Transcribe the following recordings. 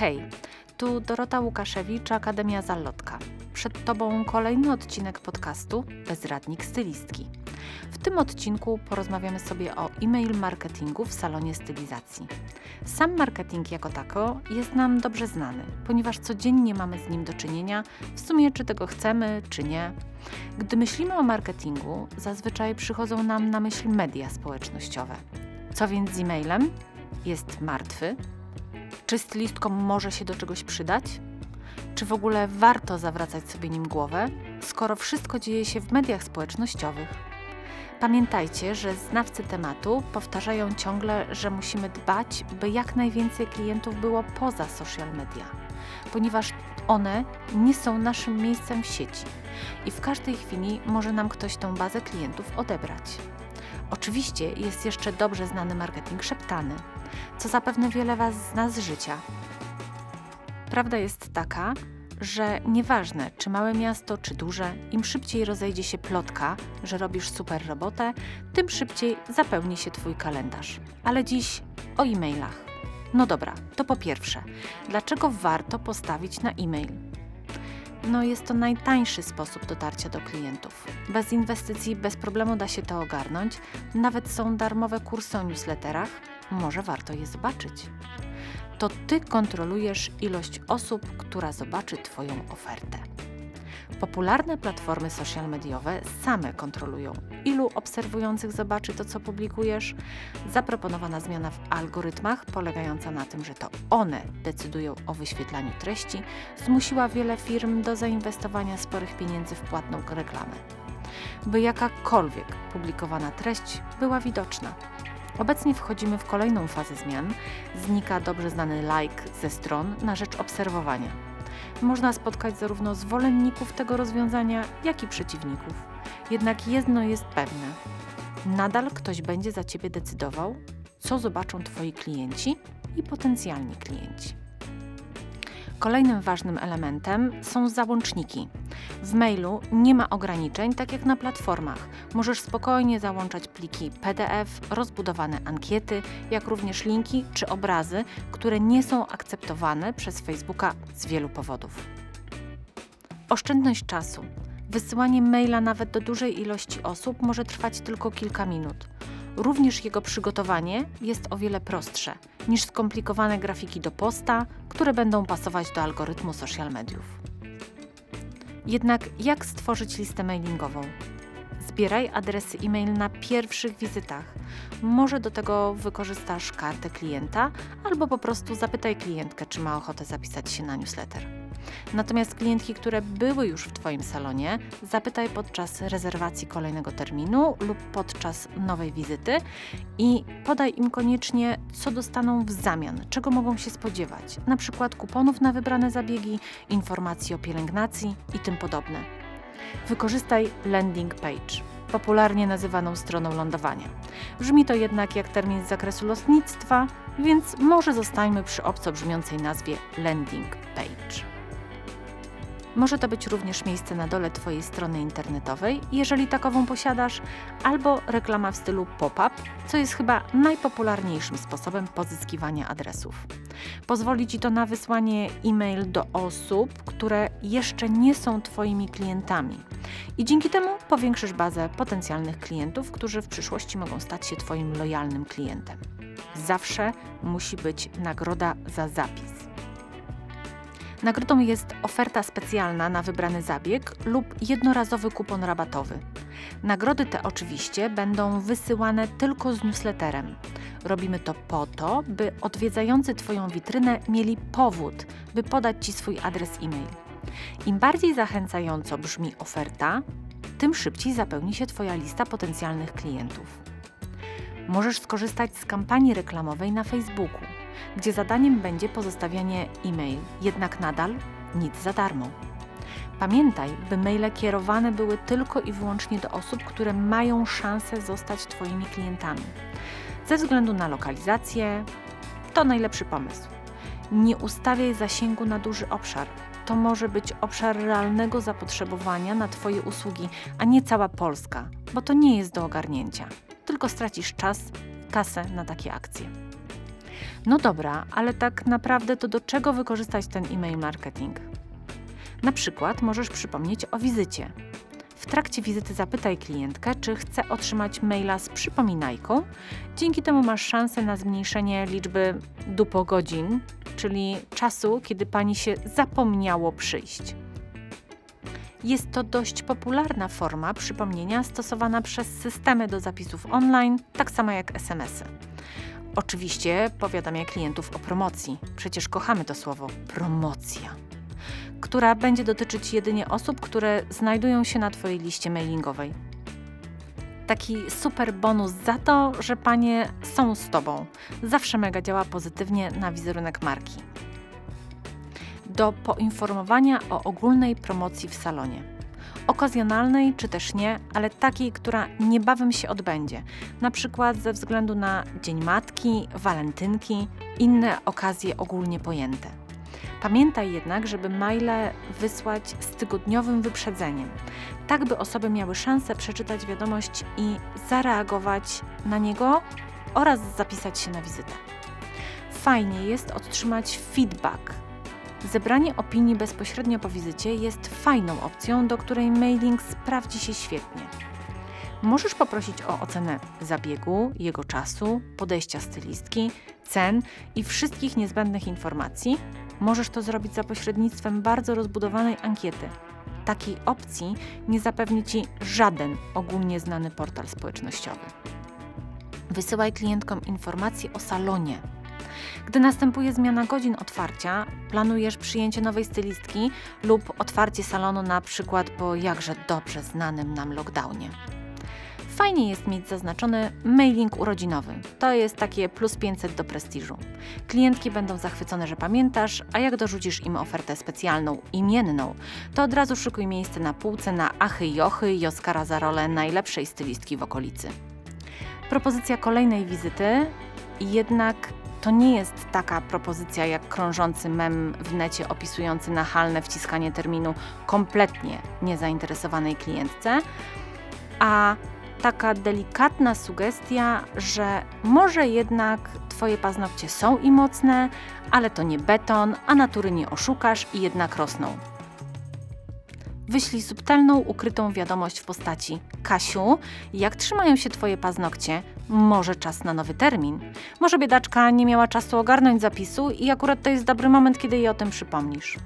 Hej, tu Dorota Łukaszewicz, Akademia Zallotka. Przed Tobą kolejny odcinek podcastu Bezradnik Stylistki. W tym odcinku porozmawiamy sobie o e-mail marketingu w salonie stylizacji. Sam marketing jako tako jest nam dobrze znany, ponieważ codziennie mamy z nim do czynienia, w sumie czy tego chcemy, czy nie. Gdy myślimy o marketingu, zazwyczaj przychodzą nam na myśl media społecznościowe. Co więc z e-mailem? Jest martwy? Czy stylistkom może się do czegoś przydać? Czy w ogóle warto zawracać sobie nim głowę, skoro wszystko dzieje się w mediach społecznościowych? Pamiętajcie, że znawcy tematu powtarzają ciągle, że musimy dbać, by jak najwięcej klientów było poza social media, ponieważ one nie są naszym miejscem w sieci i w każdej chwili może nam ktoś tą bazę klientów odebrać. Oczywiście jest jeszcze dobrze znany marketing szeptany, co zapewne wiele Was zna z życia. Prawda jest taka, że nieważne czy małe miasto, czy duże, im szybciej rozejdzie się plotka, że robisz super robotę, tym szybciej zapełni się Twój kalendarz. Ale dziś o e-mailach. No dobra, to po pierwsze, dlaczego warto postawić na e-mail? No jest to najtańszy sposób dotarcia do klientów. Bez inwestycji, bez problemu da się to ogarnąć. Nawet są darmowe kursy o newsletterach. Może warto je zobaczyć to Ty kontrolujesz ilość osób, która zobaczy Twoją ofertę. Popularne platformy social mediowe same kontrolują, ilu obserwujących zobaczy to, co publikujesz. Zaproponowana zmiana w algorytmach, polegająca na tym, że to one decydują o wyświetlaniu treści, zmusiła wiele firm do zainwestowania sporych pieniędzy w płatną reklamę. By jakakolwiek publikowana treść była widoczna. Obecnie wchodzimy w kolejną fazę zmian. Znika dobrze znany like ze stron na rzecz obserwowania. Można spotkać zarówno zwolenników tego rozwiązania, jak i przeciwników. Jednak jedno jest pewne: nadal ktoś będzie za ciebie decydował, co zobaczą Twoi klienci i potencjalni klienci. Kolejnym ważnym elementem są załączniki. W mailu nie ma ograniczeń, tak jak na platformach. Możesz spokojnie załączać pliki PDF, rozbudowane ankiety, jak również linki czy obrazy, które nie są akceptowane przez Facebooka z wielu powodów. Oszczędność czasu. Wysyłanie maila nawet do dużej ilości osób może trwać tylko kilka minut. Również jego przygotowanie jest o wiele prostsze niż skomplikowane grafiki do posta, które będą pasować do algorytmu social mediów. Jednak jak stworzyć listę mailingową? Zbieraj adresy e-mail na pierwszych wizytach. Może do tego wykorzystasz kartę klienta albo po prostu zapytaj klientkę, czy ma ochotę zapisać się na newsletter. Natomiast klientki, które były już w Twoim salonie, zapytaj podczas rezerwacji kolejnego terminu lub podczas nowej wizyty i podaj im koniecznie, co dostaną w zamian, czego mogą się spodziewać, na przykład kuponów na wybrane zabiegi, informacji o pielęgnacji i tym podobne. Wykorzystaj landing page popularnie nazywaną stroną lądowania. Brzmi to jednak jak termin z zakresu lotnictwa, więc może zostańmy przy obco brzmiącej nazwie landing. Może to być również miejsce na dole Twojej strony internetowej, jeżeli takową posiadasz, albo reklama w stylu pop-up, co jest chyba najpopularniejszym sposobem pozyskiwania adresów. Pozwoli Ci to na wysłanie e-mail do osób, które jeszcze nie są Twoimi klientami. I dzięki temu powiększysz bazę potencjalnych klientów, którzy w przyszłości mogą stać się Twoim lojalnym klientem. Zawsze musi być nagroda za zapis. Nagrodą jest oferta specjalna na wybrany zabieg lub jednorazowy kupon rabatowy. Nagrody te oczywiście będą wysyłane tylko z newsletterem. Robimy to po to, by odwiedzający Twoją witrynę mieli powód, by podać Ci swój adres e-mail. Im bardziej zachęcająco brzmi oferta, tym szybciej zapełni się Twoja lista potencjalnych klientów. Możesz skorzystać z kampanii reklamowej na Facebooku gdzie zadaniem będzie pozostawianie e-mail, jednak nadal nic za darmo. Pamiętaj, by maile kierowane były tylko i wyłącznie do osób, które mają szansę zostać Twoimi klientami. Ze względu na lokalizację, to najlepszy pomysł. Nie ustawiaj zasięgu na duży obszar. To może być obszar realnego zapotrzebowania na Twoje usługi, a nie cała Polska, bo to nie jest do ogarnięcia. Tylko stracisz czas, kasę na takie akcje. No dobra, ale tak naprawdę to do czego wykorzystać ten e-mail marketing? Na przykład możesz przypomnieć o wizycie. W trakcie wizyty zapytaj klientkę, czy chce otrzymać maila z przypominajką. Dzięki temu masz szansę na zmniejszenie liczby dupogodzin, czyli czasu, kiedy pani się zapomniało przyjść. Jest to dość popularna forma przypomnienia stosowana przez systemy do zapisów online, tak samo jak SMS-y. Oczywiście powiadamia klientów o promocji. Przecież kochamy to słowo promocja która będzie dotyczyć jedynie osób, które znajdują się na Twojej liście mailingowej. Taki super bonus za to, że panie są z Tobą. Zawsze mega działa pozytywnie na wizerunek marki. Do poinformowania o ogólnej promocji w salonie. Okazjonalnej czy też nie, ale takiej, która niebawem się odbędzie, na przykład ze względu na Dzień Matki, Walentynki, inne okazje ogólnie pojęte. Pamiętaj jednak, żeby maile wysłać z tygodniowym wyprzedzeniem, tak by osoby miały szansę przeczytać wiadomość i zareagować na niego oraz zapisać się na wizytę. Fajnie jest otrzymać feedback. Zebranie opinii bezpośrednio po wizycie jest fajną opcją, do której mailing sprawdzi się świetnie. Możesz poprosić o ocenę zabiegu, jego czasu, podejścia stylistki, cen i wszystkich niezbędnych informacji, Możesz to zrobić za pośrednictwem bardzo rozbudowanej ankiety. Takiej opcji nie zapewni Ci żaden ogólnie znany portal społecznościowy. Wysyłaj klientkom informacje o salonie. Gdy następuje zmiana godzin otwarcia, planujesz przyjęcie nowej stylistki lub otwarcie salonu na przykład po jakże dobrze znanym nam lockdownie. Fajnie jest mieć zaznaczony mailing urodzinowy. To jest takie plus 500 do prestiżu. Klientki będą zachwycone, że pamiętasz, a jak dorzucisz im ofertę specjalną, imienną, to od razu szykuj miejsce na półce na achy i ochy i Oscara za rolę najlepszej stylistki w okolicy. Propozycja kolejnej wizyty jednak to nie jest taka propozycja jak krążący mem w necie opisujący nachalne wciskanie terminu kompletnie niezainteresowanej klientce, a taka delikatna sugestia, że może jednak Twoje paznokcie są i mocne, ale to nie beton, a natury nie oszukasz i jednak rosną. Wyślij subtelną, ukrytą wiadomość w postaci Kasiu, jak trzymają się Twoje paznokcie? Może czas na nowy termin? Może biedaczka nie miała czasu ogarnąć zapisu i akurat to jest dobry moment, kiedy jej o tym przypomnisz.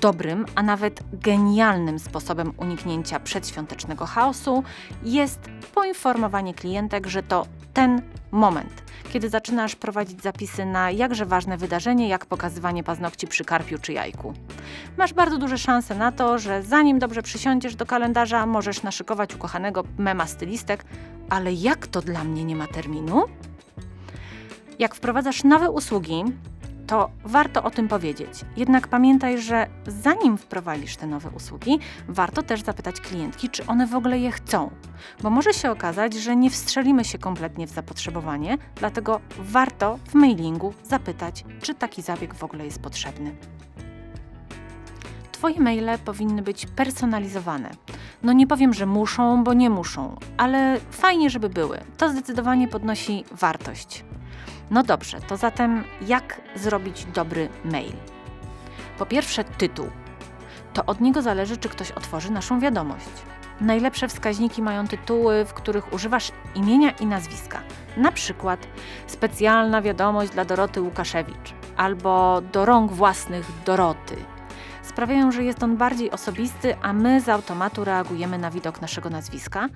Dobrym, a nawet genialnym sposobem uniknięcia przedświątecznego chaosu jest poinformowanie klientek, że to ten moment, kiedy zaczynasz prowadzić zapisy na jakże ważne wydarzenie, jak pokazywanie paznokci przy karpiu czy jajku. Masz bardzo duże szanse na to, że zanim dobrze przysiądziesz do kalendarza, możesz naszykować ukochanego mema stylistek, ale jak to dla mnie nie ma terminu? Jak wprowadzasz nowe usługi, to warto o tym powiedzieć. Jednak pamiętaj, że zanim wprowadzisz te nowe usługi, warto też zapytać klientki, czy one w ogóle je chcą, bo może się okazać, że nie wstrzelimy się kompletnie w zapotrzebowanie, dlatego warto w mailingu zapytać, czy taki zabieg w ogóle jest potrzebny. Twoje maile powinny być personalizowane. No nie powiem, że muszą, bo nie muszą, ale fajnie, żeby były. To zdecydowanie podnosi wartość. No dobrze, to zatem jak zrobić dobry mail? Po pierwsze, tytuł. To od niego zależy, czy ktoś otworzy naszą wiadomość. Najlepsze wskaźniki mają tytuły, w których używasz imienia i nazwiska. Na przykład specjalna wiadomość dla Doroty Łukaszewicz albo do rąk własnych Doroty sprawiają, że jest on bardziej osobisty, a my z automatu reagujemy na widok naszego nazwiska.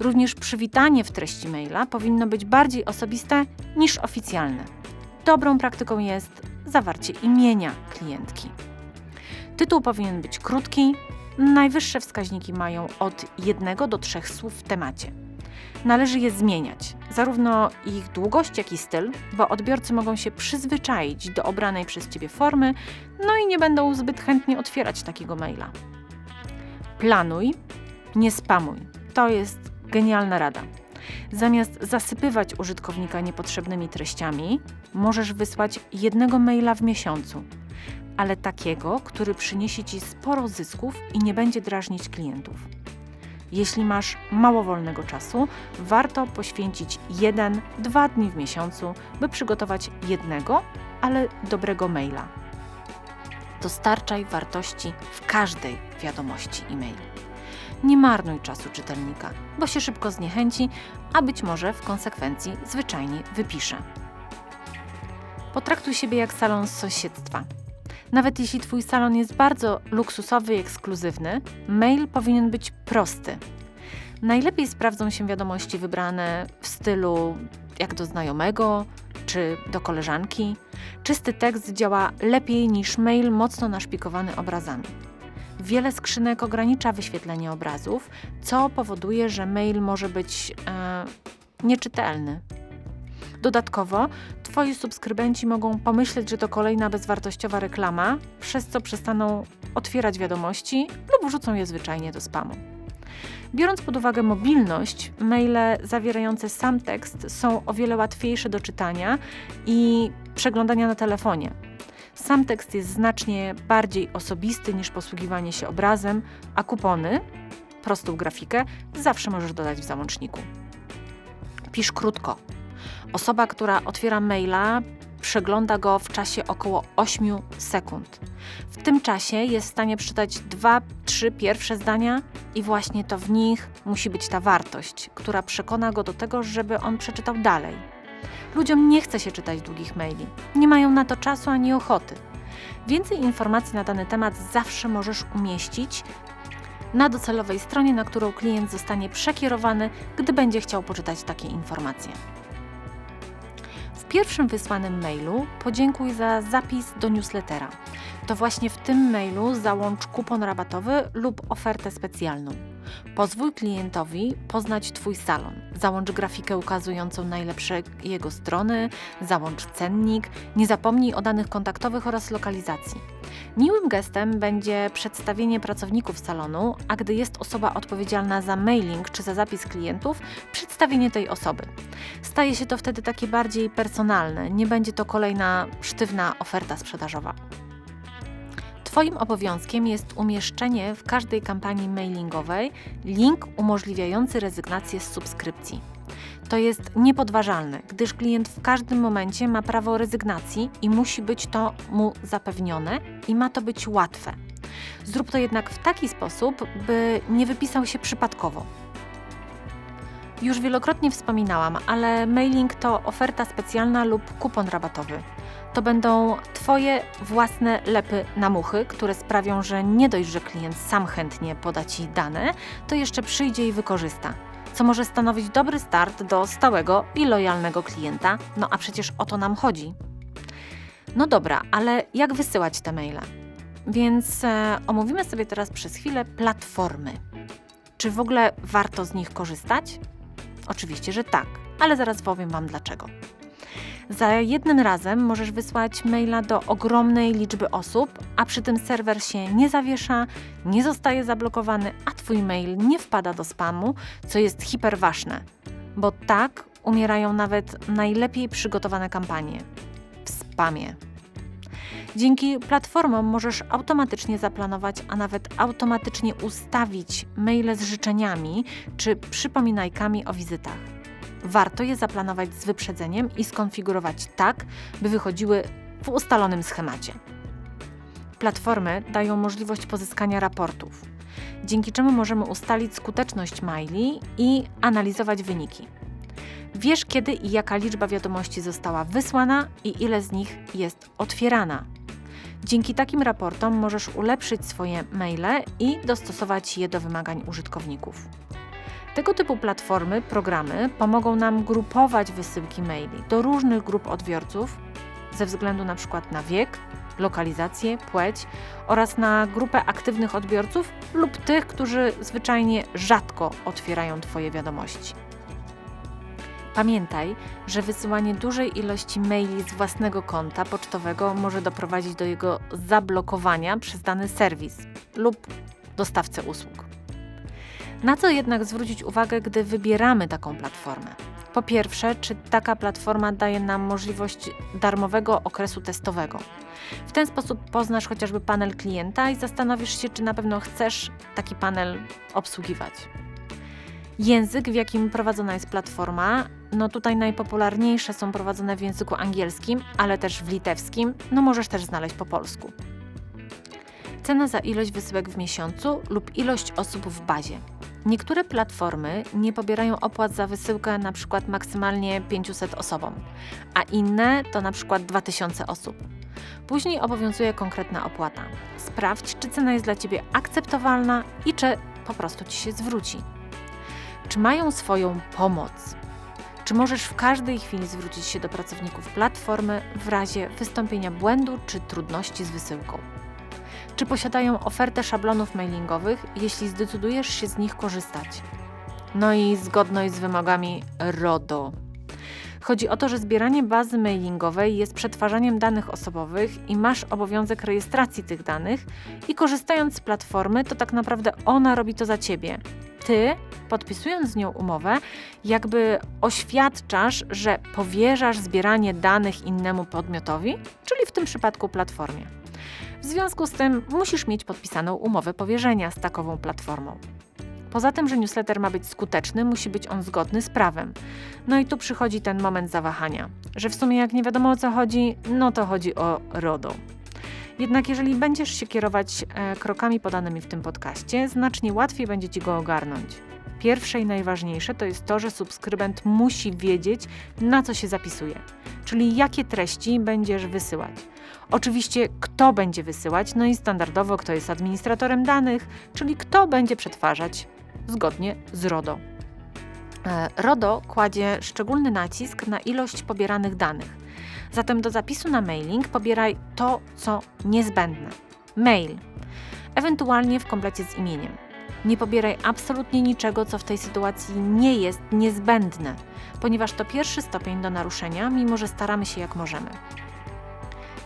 Również przywitanie w treści maila powinno być bardziej osobiste niż oficjalne. Dobrą praktyką jest zawarcie imienia klientki. Tytuł powinien być krótki. Najwyższe wskaźniki mają od jednego do trzech słów w temacie. Należy je zmieniać, zarówno ich długość, jak i styl, bo odbiorcy mogą się przyzwyczaić do obranej przez Ciebie formy, no i nie będą zbyt chętnie otwierać takiego maila. Planuj, nie spamuj. To jest genialna rada. Zamiast zasypywać użytkownika niepotrzebnymi treściami, możesz wysłać jednego maila w miesiącu, ale takiego, który przyniesie Ci sporo zysków i nie będzie drażnić klientów. Jeśli masz mało wolnego czasu, warto poświęcić jeden, dwa dni w miesiącu, by przygotować jednego, ale dobrego maila. Dostarczaj wartości w każdej wiadomości e-mail. Nie marnuj czasu czytelnika, bo się szybko zniechęci, a być może w konsekwencji zwyczajnie wypisze. Potraktuj siebie jak salon z sąsiedztwa. Nawet jeśli Twój salon jest bardzo luksusowy i ekskluzywny, mail powinien być prosty. Najlepiej sprawdzą się wiadomości wybrane w stylu jak do znajomego czy do koleżanki. Czysty tekst działa lepiej niż mail mocno naszpikowany obrazami. Wiele skrzynek ogranicza wyświetlenie obrazów, co powoduje, że mail może być e, nieczytelny. Dodatkowo Twoi subskrybenci mogą pomyśleć, że to kolejna bezwartościowa reklama, przez co przestaną otwierać wiadomości lub wrzucą je zwyczajnie do spamu. Biorąc pod uwagę mobilność, maile zawierające sam tekst są o wiele łatwiejsze do czytania i przeglądania na telefonie. Sam tekst jest znacznie bardziej osobisty niż posługiwanie się obrazem, a kupony, prostą grafikę, zawsze możesz dodać w załączniku. Pisz krótko. Osoba, która otwiera maila, przegląda go w czasie około 8 sekund. W tym czasie jest w stanie przeczytać dwa, trzy pierwsze zdania i właśnie to w nich musi być ta wartość, która przekona go do tego, żeby on przeczytał dalej. Ludziom nie chce się czytać długich maili. Nie mają na to czasu ani ochoty. Więcej informacji na dany temat zawsze możesz umieścić na docelowej stronie, na którą klient zostanie przekierowany, gdy będzie chciał poczytać takie informacje. Pierwszym wysłanym mailu podziękuj za zapis do newslettera. To właśnie w tym mailu załącz kupon rabatowy lub ofertę specjalną. Pozwól klientowi poznać Twój salon. Załącz grafikę ukazującą najlepsze jego strony, załącz cennik, nie zapomnij o danych kontaktowych oraz lokalizacji. Miłym gestem będzie przedstawienie pracowników salonu, a gdy jest osoba odpowiedzialna za mailing czy za zapis klientów, przedstawienie tej osoby. Staje się to wtedy takie bardziej personalne, nie będzie to kolejna sztywna oferta sprzedażowa. Twoim obowiązkiem jest umieszczenie w każdej kampanii mailingowej link umożliwiający rezygnację z subskrypcji. To jest niepodważalne, gdyż klient w każdym momencie ma prawo rezygnacji i musi być to mu zapewnione i ma to być łatwe. Zrób to jednak w taki sposób, by nie wypisał się przypadkowo. Już wielokrotnie wspominałam, ale mailing to oferta specjalna lub kupon rabatowy to będą Twoje własne lepy na muchy, które sprawią, że nie dość, że klient sam chętnie poda Ci dane, to jeszcze przyjdzie i wykorzysta. Co może stanowić dobry start do stałego i lojalnego klienta, no a przecież o to nam chodzi. No dobra, ale jak wysyłać te maile? Więc e, omówimy sobie teraz przez chwilę platformy. Czy w ogóle warto z nich korzystać? Oczywiście, że tak, ale zaraz powiem Wam dlaczego. Za jednym razem możesz wysłać maila do ogromnej liczby osób, a przy tym serwer się nie zawiesza, nie zostaje zablokowany, a Twój mail nie wpada do spamu, co jest hiperważne, bo tak umierają nawet najlepiej przygotowane kampanie w spamie. Dzięki platformom możesz automatycznie zaplanować, a nawet automatycznie ustawić maile z życzeniami czy przypominajkami o wizytach warto je zaplanować z wyprzedzeniem i skonfigurować tak, by wychodziły w ustalonym schemacie. Platformy dają możliwość pozyskania raportów, dzięki czemu możemy ustalić skuteczność maili i analizować wyniki. Wiesz, kiedy i jaka liczba wiadomości została wysłana i ile z nich jest otwierana. Dzięki takim raportom możesz ulepszyć swoje maile i dostosować je do wymagań użytkowników. Tego typu platformy, programy pomogą nam grupować wysyłki maili do różnych grup odbiorców ze względu na przykład na wiek, lokalizację, płeć oraz na grupę aktywnych odbiorców lub tych, którzy zwyczajnie rzadko otwierają Twoje wiadomości. Pamiętaj, że wysyłanie dużej ilości maili z własnego konta pocztowego może doprowadzić do jego zablokowania przez dany serwis lub dostawcę usług. Na co jednak zwrócić uwagę, gdy wybieramy taką platformę? Po pierwsze, czy taka platforma daje nam możliwość darmowego okresu testowego. W ten sposób poznasz chociażby panel klienta i zastanowisz się, czy na pewno chcesz taki panel obsługiwać. Język, w jakim prowadzona jest platforma, no tutaj najpopularniejsze są prowadzone w języku angielskim, ale też w litewskim, no możesz też znaleźć po polsku. Cena za ilość wysyłek w miesiącu lub ilość osób w bazie. Niektóre platformy nie pobierają opłat za wysyłkę na przykład maksymalnie 500 osobom, a inne to na przykład 2000 osób. Później obowiązuje konkretna opłata. Sprawdź, czy cena jest dla Ciebie akceptowalna i czy po prostu Ci się zwróci. Czy mają swoją pomoc? Czy możesz w każdej chwili zwrócić się do pracowników platformy w razie wystąpienia błędu czy trudności z wysyłką? Czy posiadają ofertę szablonów mailingowych, jeśli zdecydujesz się z nich korzystać? No i zgodność z wymogami RODO. Chodzi o to, że zbieranie bazy mailingowej jest przetwarzaniem danych osobowych i masz obowiązek rejestracji tych danych i korzystając z platformy, to tak naprawdę ona robi to za ciebie. Ty, podpisując z nią umowę, jakby oświadczasz, że powierzasz zbieranie danych innemu podmiotowi, czyli w tym przypadku platformie. W związku z tym musisz mieć podpisaną umowę powierzenia z takową platformą. Poza tym, że newsletter ma być skuteczny, musi być on zgodny z prawem. No i tu przychodzi ten moment zawahania, że w sumie jak nie wiadomo o co chodzi, no to chodzi o RODO. Jednak jeżeli będziesz się kierować e, krokami podanymi w tym podcaście, znacznie łatwiej będzie Ci go ogarnąć. Pierwsze i najważniejsze to jest to, że subskrybent musi wiedzieć, na co się zapisuje, czyli jakie treści będziesz wysyłać. Oczywiście, kto będzie wysyłać, no i standardowo, kto jest administratorem danych, czyli kto będzie przetwarzać zgodnie z RODO. E, RODO kładzie szczególny nacisk na ilość pobieranych danych. Zatem do zapisu na mailing pobieraj to, co niezbędne. Mail, ewentualnie w komplecie z imieniem. Nie pobieraj absolutnie niczego, co w tej sytuacji nie jest niezbędne, ponieważ to pierwszy stopień do naruszenia, mimo że staramy się jak możemy.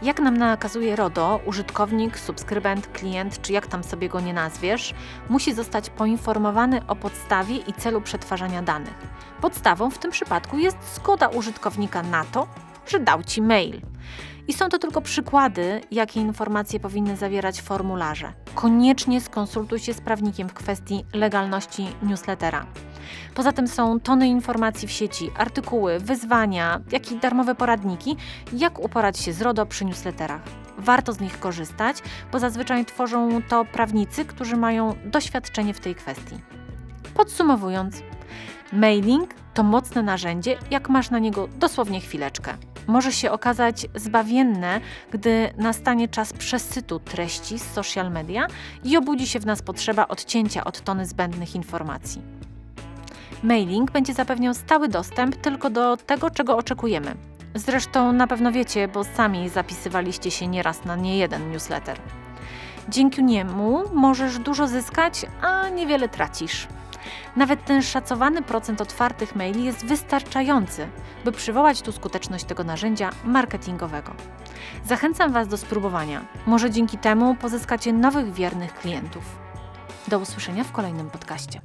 Jak nam nakazuje RODO, użytkownik, subskrybent, klient, czy jak tam sobie go nie nazwiesz, musi zostać poinformowany o podstawie i celu przetwarzania danych. Podstawą w tym przypadku jest zgoda użytkownika na to, że dał Ci mail. I są to tylko przykłady, jakie informacje powinny zawierać formularze. Koniecznie skonsultuj się z prawnikiem w kwestii legalności newslettera. Poza tym są tony informacji w sieci, artykuły, wyzwania, jak i darmowe poradniki, jak uporać się z RODO przy newsletterach. Warto z nich korzystać, bo zazwyczaj tworzą to prawnicy, którzy mają doświadczenie w tej kwestii. Podsumowując, mailing to mocne narzędzie, jak masz na niego dosłownie chwileczkę może się okazać zbawienne, gdy nastanie czas przesytu treści z social media i obudzi się w nas potrzeba odcięcia od tony zbędnych informacji. Mailing będzie zapewniał stały dostęp tylko do tego, czego oczekujemy. Zresztą na pewno wiecie, bo sami zapisywaliście się nieraz na niejeden newsletter. Dzięki niemu możesz dużo zyskać, a niewiele tracisz. Nawet ten szacowany procent otwartych maili jest wystarczający, by przywołać tu skuteczność tego narzędzia marketingowego. Zachęcam Was do spróbowania. Może dzięki temu pozyskacie nowych wiernych klientów. Do usłyszenia w kolejnym podcaście.